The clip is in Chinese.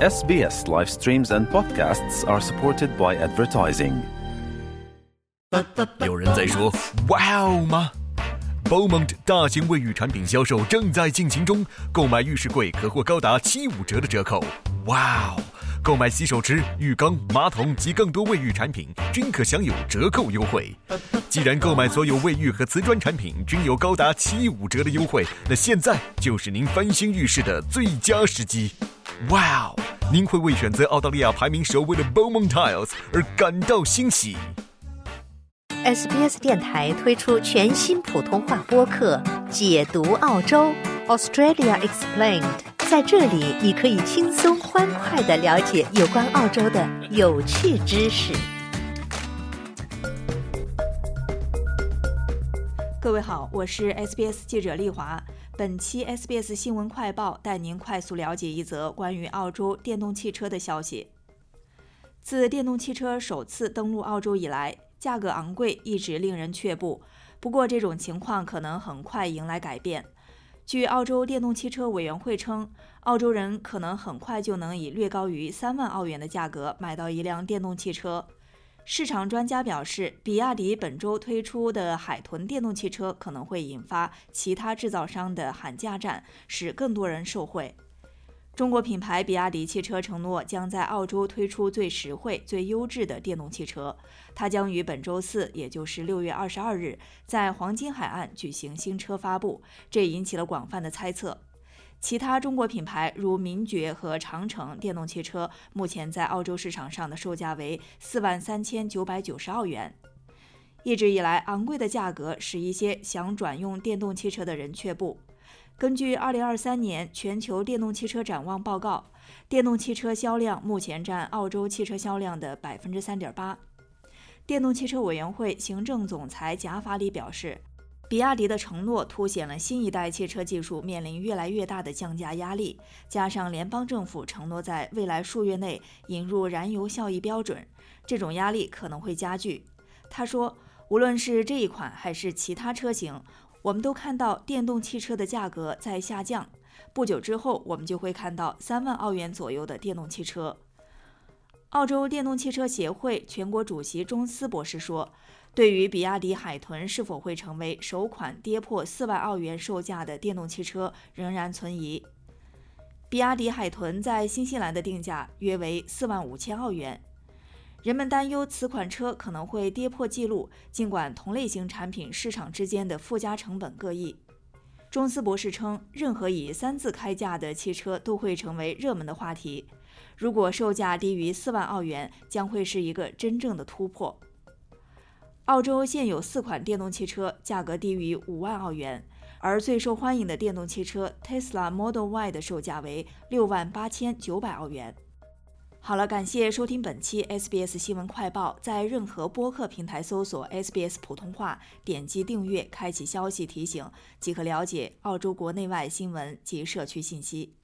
SBS live streams and podcasts are supported by advertising. 有人在说“哇哦”吗？Beaumont 大型卫浴产品销售正在进行中，购买浴室柜可获高达七五折的折扣。哇哦！购买洗手池、浴缸、马桶及更多卫浴产品均可享有折扣优惠。既然购买所有卫浴和瓷砖产品均有高达七五折的优惠，那现在就是您翻新浴室的最佳时机。哇哦！您会为选择澳大利亚排名首位的 Beaumont Tiles 而感到欣喜。SBS 电台推出全新普通话播客《解读澳洲 Australia Explained》。在这里，你可以轻松欢快的了解有关澳洲的有趣知识。各位好，我是 SBS 记者丽华。本期 SBS 新闻快报带您快速了解一则关于澳洲电动汽车的消息。自电动汽车首次登陆澳洲以来，价格昂贵一直令人却步。不过，这种情况可能很快迎来改变。据澳洲电动汽车委员会称，澳洲人可能很快就能以略高于三万澳元的价格买到一辆电动汽车。市场专家表示，比亚迪本周推出的海豚电动汽车可能会引发其他制造商的喊价战，使更多人受惠。中国品牌比亚迪汽车承诺将在澳洲推出最实惠、最优质的电动汽车。它将于本周四，也就是六月二十二日，在黄金海岸举行新车发布，这引起了广泛的猜测。其他中国品牌如名爵和长城电动汽车，目前在澳洲市场上的售价为四万三千九百九十澳元。一直以来，昂贵的价格使一些想转用电动汽车的人却步。根据2023年全球电动汽车展望报告，电动汽车销量目前占澳洲汽车销量的3.8%。电动汽车委员会行政总裁贾法里表示，比亚迪的承诺凸显了新一代汽车技术面临越来越大的降价压力，加上联邦政府承诺在未来数月内引入燃油效益标准，这种压力可能会加剧。他说，无论是这一款还是其他车型。我们都看到电动汽车的价格在下降，不久之后我们就会看到三万澳元左右的电动汽车。澳洲电动汽车协会全国主席钟斯博士说：“对于比亚迪海豚是否会成为首款跌破四万澳元售价的电动汽车，仍然存疑。比亚迪海豚在新西兰的定价约为四万五千澳元。”人们担忧此款车可能会跌破记录，尽管同类型产品市场之间的附加成本各异。中斯博士称，任何以三字开价的汽车都会成为热门的话题。如果售价低于四万澳元，将会是一个真正的突破。澳洲现有四款电动汽车价格低于五万澳元，而最受欢迎的电动汽车 Tesla Model Y 的售价为六万八千九百澳元。好了，感谢收听本期 SBS 新闻快报。在任何播客平台搜索 SBS 普通话，点击订阅，开启消息提醒，即可了解澳洲国内外新闻及社区信息。